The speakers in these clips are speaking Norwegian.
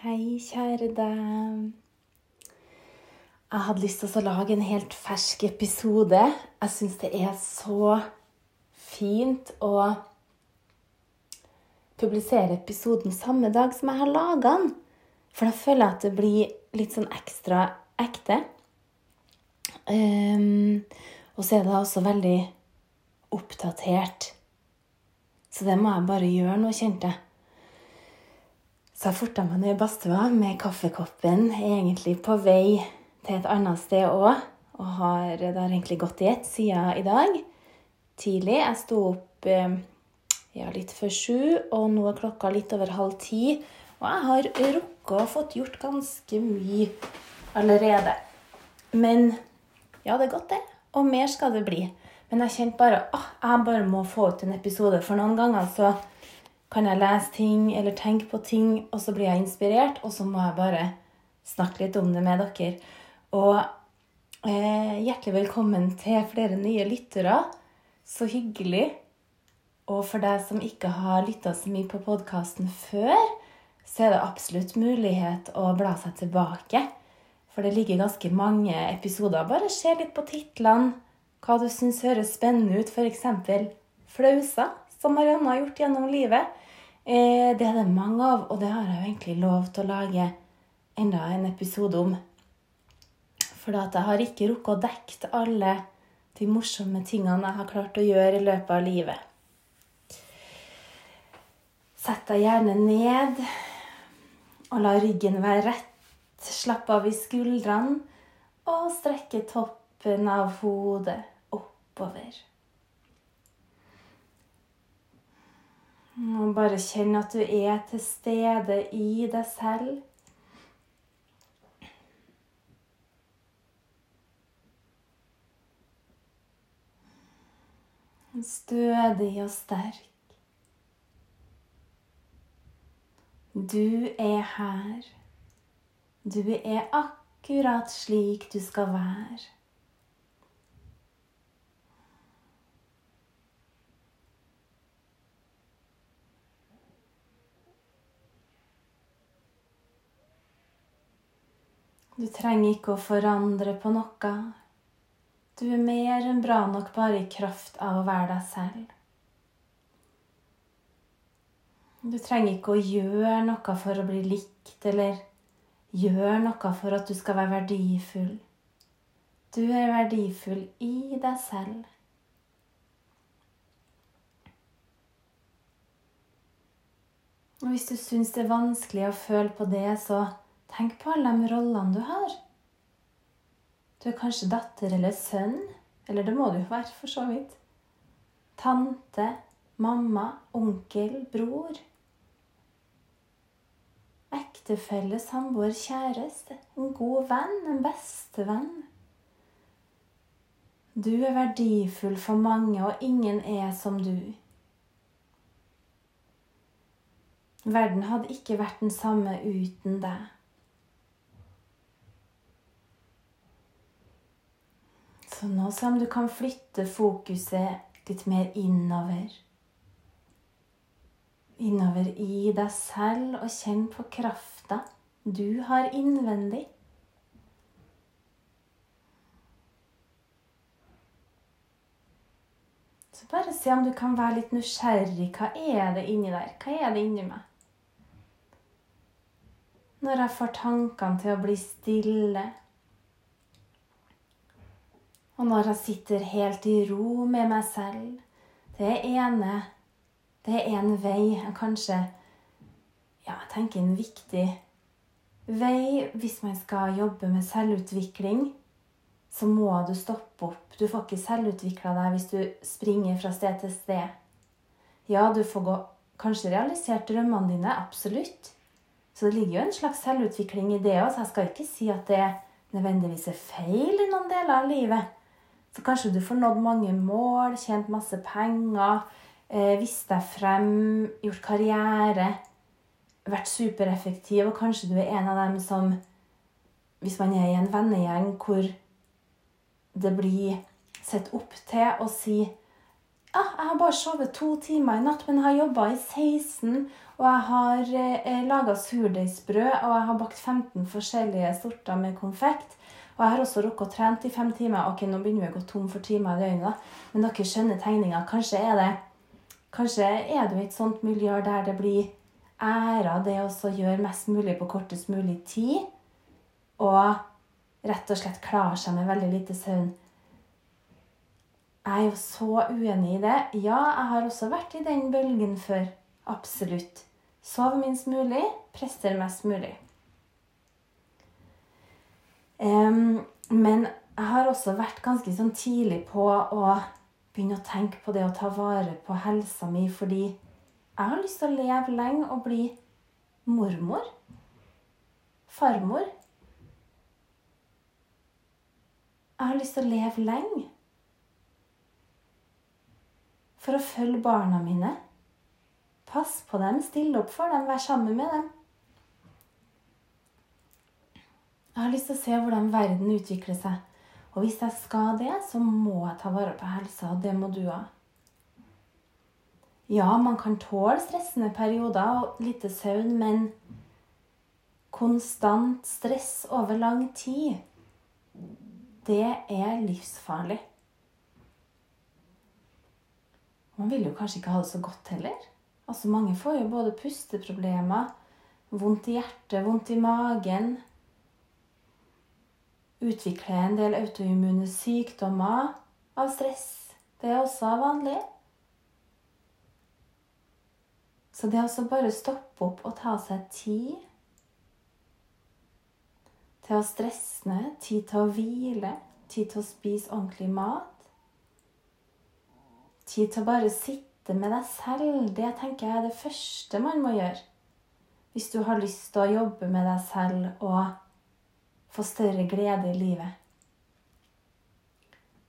Hei, kjære deg. Jeg hadde lyst til å lage en helt fersk episode. Jeg syns det er så fint å publisere episoden samme dag som jeg har laga den. For da føler jeg at det blir litt sånn ekstra ekte. Um, og så er det også veldig oppdatert. Så det må jeg bare gjøre nå, kjente jeg. Så jeg forta meg ned i badstua med kaffekoppen, egentlig på vei til et annet sted òg. Og har, det har egentlig gått i ett siden i dag. Tidlig. Jeg sto opp eh, ja, litt før sju, og nå er klokka litt over halv ti. Og jeg har rukket å fått gjort ganske mye allerede. Men ja, det er godt, det. Og mer skal det bli. Men jeg kjente bare at jeg bare må få ut en episode. For noen ganger så kan jeg lese ting eller tenke på ting, og så blir jeg inspirert, og så må jeg bare snakke litt om det med dere. Og eh, hjertelig velkommen til flere nye lyttere. Så hyggelig. Og for deg som ikke har lytta så mye på podkasten før, så er det absolutt mulighet å bla seg tilbake. For det ligger ganske mange episoder. Bare se litt på titlene, hva du syns høres spennende ut. F.eks. flauser, som Marianne har gjort gjennom livet. Eh, det er det mange av, og det har jeg jo egentlig lov til å lage enda en episode om. For jeg har ikke rukket å dekke alle de morsomme tingene jeg har klart å gjøre i løpet av livet. Sett deg gjerne ned og la ryggen være rett. Slapp av i skuldrene og strekke toppen av hodet oppover. Og bare kjenn at du er til stede i deg selv. Stødig og sterk. Du er her. Du er akkurat slik du skal være. Du trenger ikke å forandre på noe. Du er mer enn bra nok bare i kraft av å være deg selv. Du trenger ikke å gjøre noe for å bli likt, eller gjøre noe for at du skal være verdifull. Du er verdifull i deg selv. Og hvis du syns det er vanskelig å føle på det, så Tenk på alle de rollene du har. Du er kanskje datter eller sønn. Eller det må du jo være, for så vidt. Tante, mamma, onkel, bror. Ektefelle, samboer, kjæreste. En god venn, en bestevenn. Du er verdifull for mange, og ingen er som du. Verden hadde ikke vært den samme uten deg. Så nå som du kan flytte fokuset litt mer innover. Innover i deg selv, og kjenn på krafta du har innvendig. Så bare se om du kan være litt nysgjerrig. Hva er det inni der? Hva er det inni meg? Når jeg får tankene til å bli stille, og når jeg sitter helt i ro med meg selv Det ene Det er en vei, kanskje ja, jeg tenker en viktig vei hvis man skal jobbe med selvutvikling. Så må du stoppe opp. Du får ikke selvutvikla deg hvis du springer fra sted til sted. Ja, du får gå, kanskje realisert drømmene dine. Absolutt. Så det ligger jo en slags selvutvikling i det òg. Jeg skal ikke si at det nødvendigvis er feil i noen deler av livet. Så kanskje du får nådd mange mål, tjent masse penger, eh, vist deg frem, gjort karriere, vært supereffektiv, og kanskje du er en av dem som Hvis man er i en vennegjeng hvor det blir sett opp til å si ja, jeg har bare sovet to timer i natt, men jeg har jobba i 16. Og jeg har eh, laga surdeigsbrød, og jeg har bakt 15 forskjellige sorter med konfekt. Og jeg har også rukket å trene i fem timer. Ok, nå begynner vi å gå tom for timer i døgnet, men dere skjønner tegninga. Kanskje er det Kanskje er du i et sånt miljø der det blir æra det å gjøre mest mulig på kortest mulig tid, og rett og slett klare seg med veldig lite søvn. Jeg er jo så uenig i det. Ja, jeg har også vært i den bølgen før. Absolutt. Sov minst mulig, prester mest mulig. Men jeg har også vært ganske sånn tidlig på å begynne å tenke på det å ta vare på helsa mi, fordi jeg har lyst til å leve lenge og bli mormor. Farmor. Jeg har lyst til å leve lenge for å følge barna mine. Pass på dem, stille opp for dem, være sammen med dem. Jeg har lyst til å se hvordan verden utvikler seg. Og hvis jeg skal det, så må jeg ta vare på helsa, og det må du òg. Ja, man kan tåle stressende perioder og lite søvn, men konstant stress over lang tid, det er livsfarlig. Man vil jo kanskje ikke ha det så godt heller. Altså Mange får jo både pusteproblemer, vondt i hjertet, vondt i magen. Utvikle en del autoimmune sykdommer av stress. Det er også vanlig. Så det å bare stoppe opp og ta seg tid til å stresse ned, tid til å hvile, tid til å spise ordentlig mat Tid til å bare sitte med deg selv. Det tenker jeg er det første man må gjøre. Hvis du har lyst til å jobbe med deg selv og få større glede i livet.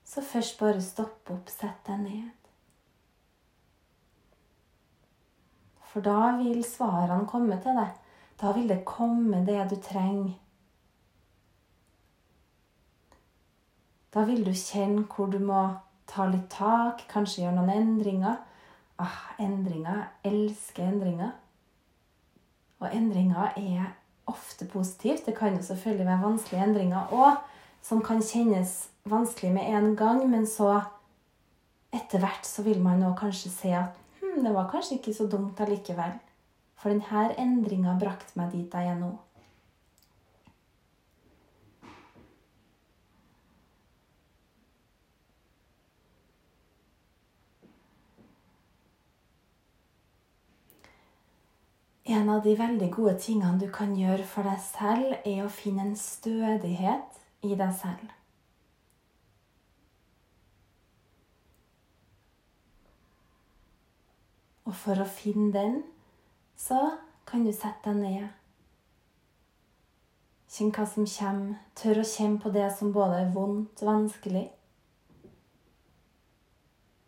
Så først bare stopp opp, sett deg ned. For da vil svarene komme til deg. Da vil det komme det du trenger. Da vil du kjenne hvor du må ta litt tak, kanskje gjøre noen endringer. Ah, endringer. Jeg elsker endringer. Og endringer er ofte positivt. Det kan jo selvfølgelig være vanskelige endringer òg, som kan kjennes vanskelig med en gang, men så etter hvert så vil man òg kanskje se at hm, det var kanskje ikke så dumt allikevel. For denne endringa brakte meg dit jeg er nå. En av de veldig gode tingene du kan gjøre for deg selv, er å finne en stødighet i deg selv. Og for å finne den, så kan du sette deg ned. Kjenn hva som kommer. Tør å kjenne på det som både er vondt, og vanskelig.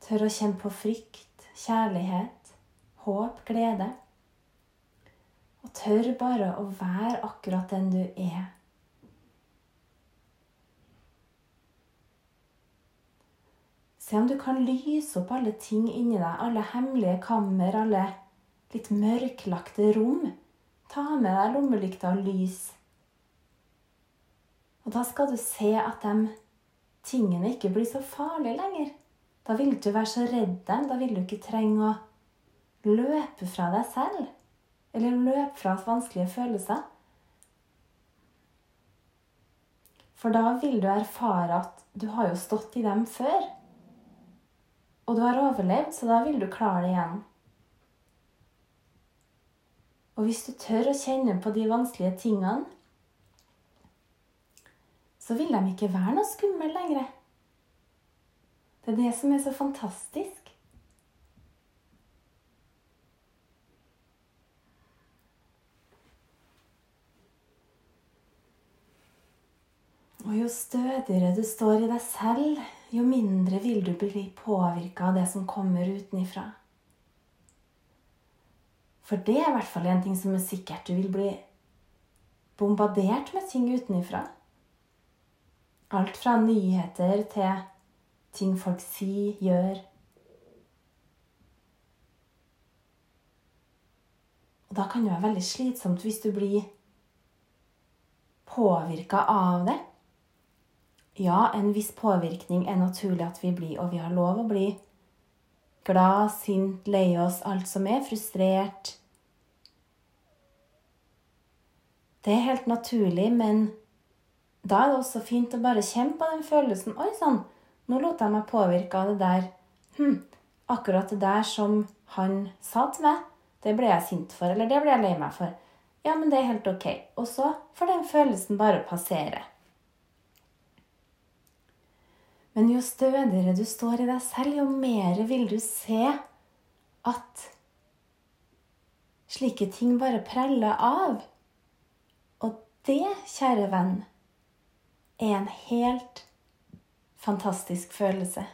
Tør å kjenne på frykt, kjærlighet, håp, glede. Og tør bare å være akkurat den du er. Se om du kan lyse opp alle ting inni deg, alle hemmelige kammer, alle litt mørklagte rom. Ta med deg lommelykta og lys. Og da skal du se at de tingene ikke blir så farlige lenger. Da vil du være så redd dem. Da vil du ikke trenge å løpe fra deg selv eller løpe fra vanskelige følelser. For da vil du erfare at du har jo stått i dem før. Og du har overlevd, så da vil du klare det igjen. Og hvis du tør å kjenne på de vanskelige tingene, så vil de ikke være noe skumle lenger. Det er det som er så fantastisk. Og jo stødigere du står i deg selv, jo mindre vil du bli påvirka av det som kommer utenifra. For det er i hvert fall en ting som er sikkert. Du vil bli bombardert med ting utenifra. Alt fra nyheter til ting folk sier, gjør. Og da kan det være veldig slitsomt hvis du blir påvirka av det. Ja, en viss påvirkning er naturlig at vi blir, og vi har lov å bli glad, sint, lei oss, alt som er, frustrert. Det er helt naturlig, men da er det også fint å bare kjenne på den følelsen. Oi sann, nå lot jeg meg påvirke av det der. Hm, akkurat det der som han sa til meg, det ble jeg sint for, eller det ble jeg lei meg for. Ja, men det er helt ok. Og så får den følelsen bare passere. Men jo stødigere du står i deg selv, jo mer vil du se at slike ting bare preller av. Og det, kjære venn, er en helt fantastisk følelse.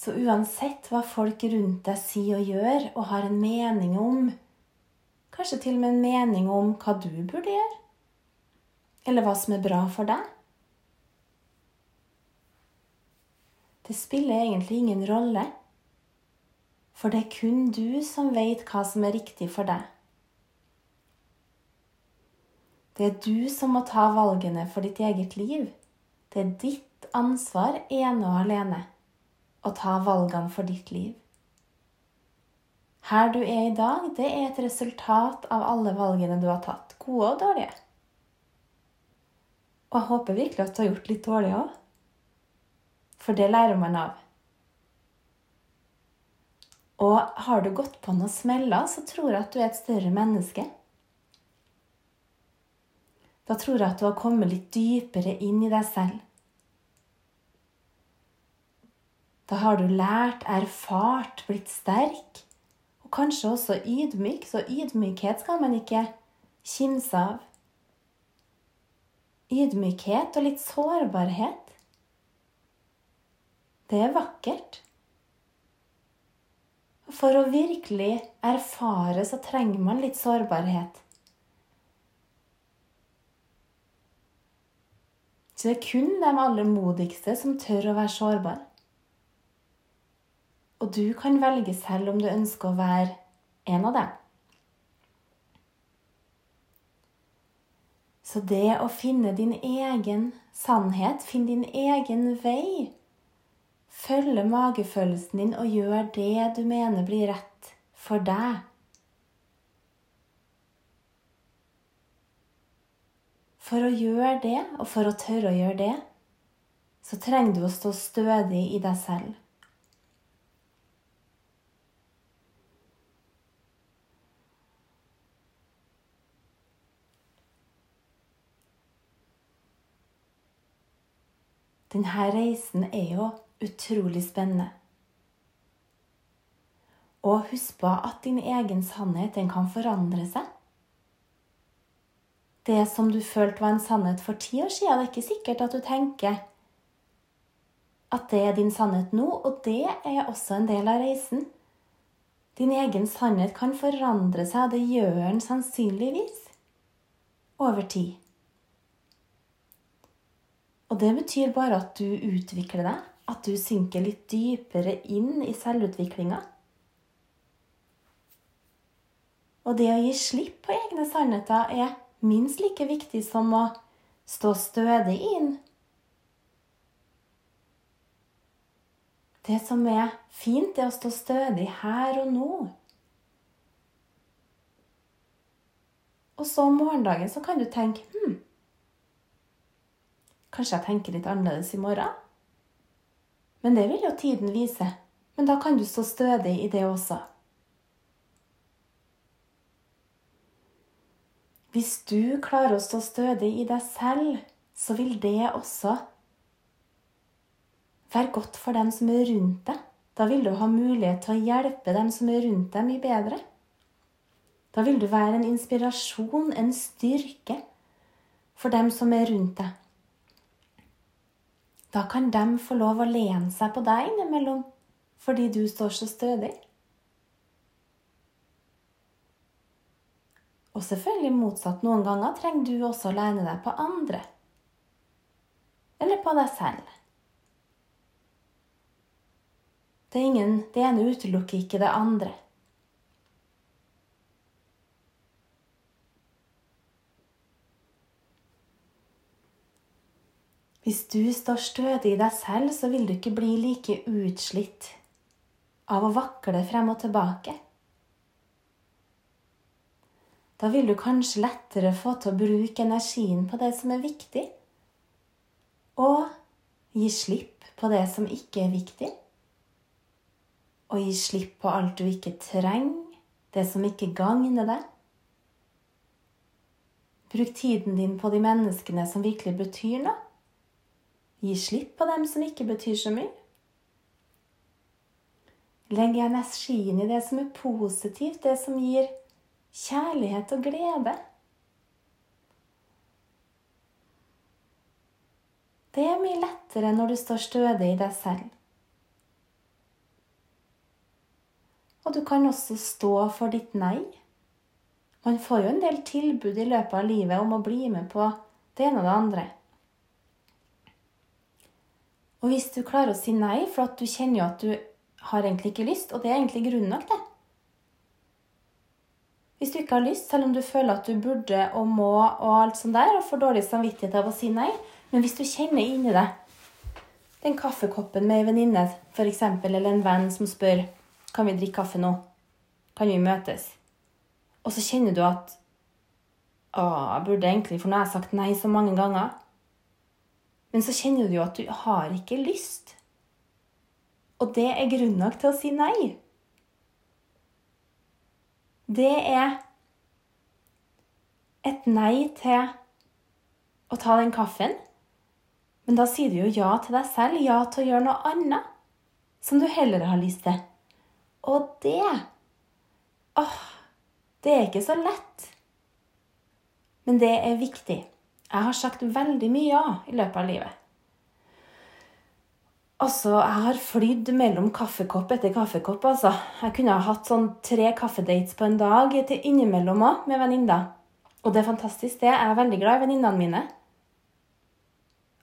Så uansett hva folk rundt deg sier og gjør, og har en mening om, kanskje til og med en mening om hva du burde gjøre, eller hva som er bra for deg Det spiller egentlig ingen rolle, for det er kun du som vet hva som er riktig for deg. Det er du som må ta valgene for ditt eget liv. Det er ditt ansvar ene og alene å ta valgene for ditt liv. Her du er i dag, det er et resultat av alle valgene du har tatt, gode og dårlige. Og jeg håper virkelig at du har gjort litt dårlig òg, for det lærer man av. Og har du gått på noen smeller, så tror jeg at du er et større menneske. Da tror jeg at du har kommet litt dypere inn i deg selv. Da har du lært, erfart, blitt sterk, og kanskje også ydmyk. Så ydmykhet skal man ikke kimse av. Ydmykhet og litt sårbarhet, det er vakkert. For å virkelig erfare så trenger man litt sårbarhet. Så det er kun de aller modigste som tør å være sårbare. Og du kan velge selv om du ønsker å være en av dem. Så det å finne din egen sannhet, finne din egen vei, følge magefølelsen din og gjør det du mener blir rett for deg For å gjøre det, og for å tørre å gjøre det, så trenger du å stå stødig i deg selv. Denne reisen er jo utrolig spennende. Og husk på at din egen sannhet den kan forandre seg det som du følte var en sannhet for ti år siden. Det er ikke sikkert at du tenker at det er din sannhet nå, og det er også en del av reisen. Din egen sannhet kan forandre seg, og det gjør den sannsynligvis over tid. Og det betyr bare at du utvikler deg, at du synker litt dypere inn i selvutviklinga. Og det å gi slipp på egne sannheter er minst like viktig som å stå stødig inn. Det som er fint, er å stå stødig her og nå. Og så om morgendagen så kan du tenke hm, Kanskje jeg tenker litt annerledes i morgen? Men det vil jo tiden vise. Men da kan du stå stødig i det også. Hvis du klarer å stå stødig i deg selv, så vil det også være godt for dem som er rundt deg. Da vil du ha mulighet til å hjelpe dem som er rundt deg, mye bedre. Da vil du være en inspirasjon, en styrke, for dem som er rundt deg. Da kan de få lov å lene seg på deg innimellom fordi du står så stødig. Og selvfølgelig motsatt. Noen ganger trenger du også å lene deg på andre. Eller på deg selv. Det, ingen, det ene utelukker ikke det andre. Hvis du står stødig i deg selv, så vil du ikke bli like utslitt av å vakle frem og tilbake. Da vil du kanskje lettere få til å bruke energien på det som er viktig, og gi slipp på det som ikke er viktig. Og gi slipp på alt du ikke trenger, det som ikke gagner deg. Bruk tiden din på de menneskene som virkelig betyr noe. Gi slipp på dem som ikke betyr så mye. Legg energien i det som er positivt, det som gir kjærlighet og glede. Det er mye lettere når du står stødig i deg selv. Og du kan også stå for ditt nei. Man får jo en del tilbud i løpet av livet om å bli med på det ene og det andre. Og hvis du klarer å si nei for at du kjenner jo at du har egentlig ikke lyst, og det er egentlig grunn nok, det Hvis du ikke har lyst, selv om du føler at du burde og må og alt sånt der, og får dårlig samvittighet av å si nei, men hvis du kjenner inni deg den kaffekoppen med ei venninne f.eks., eller en venn som spør kan vi drikke kaffe nå, kan vi møtes, og så kjenner du at å, jeg burde egentlig, for nå har jeg sagt nei så mange ganger. Men så kjenner du jo at du har ikke lyst. Og det er grunn nok til å si nei. Det er et nei til å ta den kaffen. Men da sier du jo ja til deg selv, ja til å gjøre noe annet som du heller har lyst til. Og det åh, det er ikke så lett. Men det er viktig. Jeg har sagt veldig mye ja i løpet av livet. Altså, jeg har flydd mellom kaffekopp etter kaffekopp, altså. Jeg kunne ha hatt sånn tre kaffedates på en dag til innimellom òg, med venninner. Og det er fantastisk, det. Jeg er veldig glad i venninnene mine.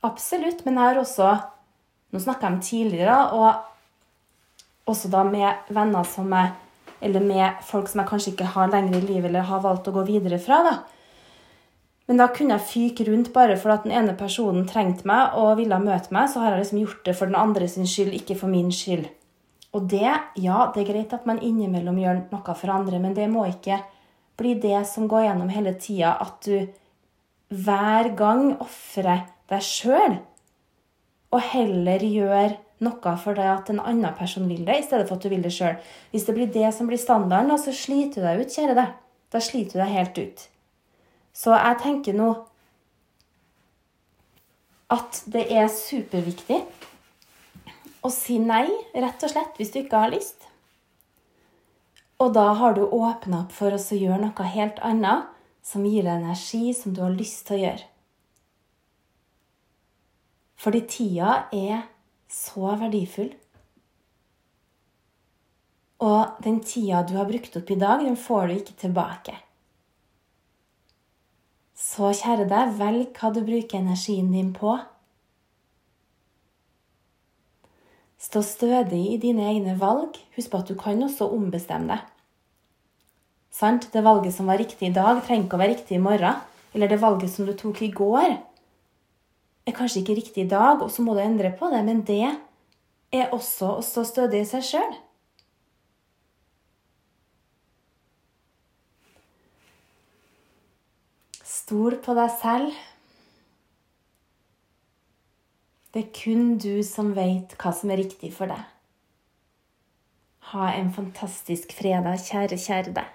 Absolutt. Men jeg har også Nå snakka jeg om tidligere, og også da med venner som jeg Eller med folk som jeg kanskje ikke har lenger i livet, eller har valgt å gå videre fra, da. Men da kunne jeg fyke rundt bare for at den ene personen trengte meg og ville møte meg. Så har jeg liksom gjort det for den andre sin skyld, ikke for min skyld. Og det, ja, det er greit at man innimellom gjør noe for andre, men det må ikke bli det som går gjennom hele tida, at du hver gang ofrer deg sjøl, og heller gjør noe for det at en annen person vil det, i stedet for at du vil det sjøl. Hvis det blir det som blir standarden, så sliter du deg ut, kjære deg. Da sliter du deg helt ut. Så jeg tenker nå at det er superviktig å si nei, rett og slett, hvis du ikke har lyst. Og da har du åpna opp for å gjøre noe helt annet som gir deg energi, som du har lyst til å gjøre. Fordi tida er så verdifull. Og den tida du har brukt opp i dag, den får du ikke tilbake. Så kjære deg, velg hva du bruker energien din på. Stå stødig i dine egne valg. Husk på at du kan også ombestemme deg. Sant? Det valget som var riktig i dag, trenger ikke å være riktig i morgen. Eller det valget som du tok i går, er kanskje ikke riktig i dag, og så må du endre på det. Men det er også å stå stødig i seg sjøl. Stol på deg selv. Det er kun du som vet hva som er riktig for deg. Ha en fantastisk fredag, kjære, kjære deg.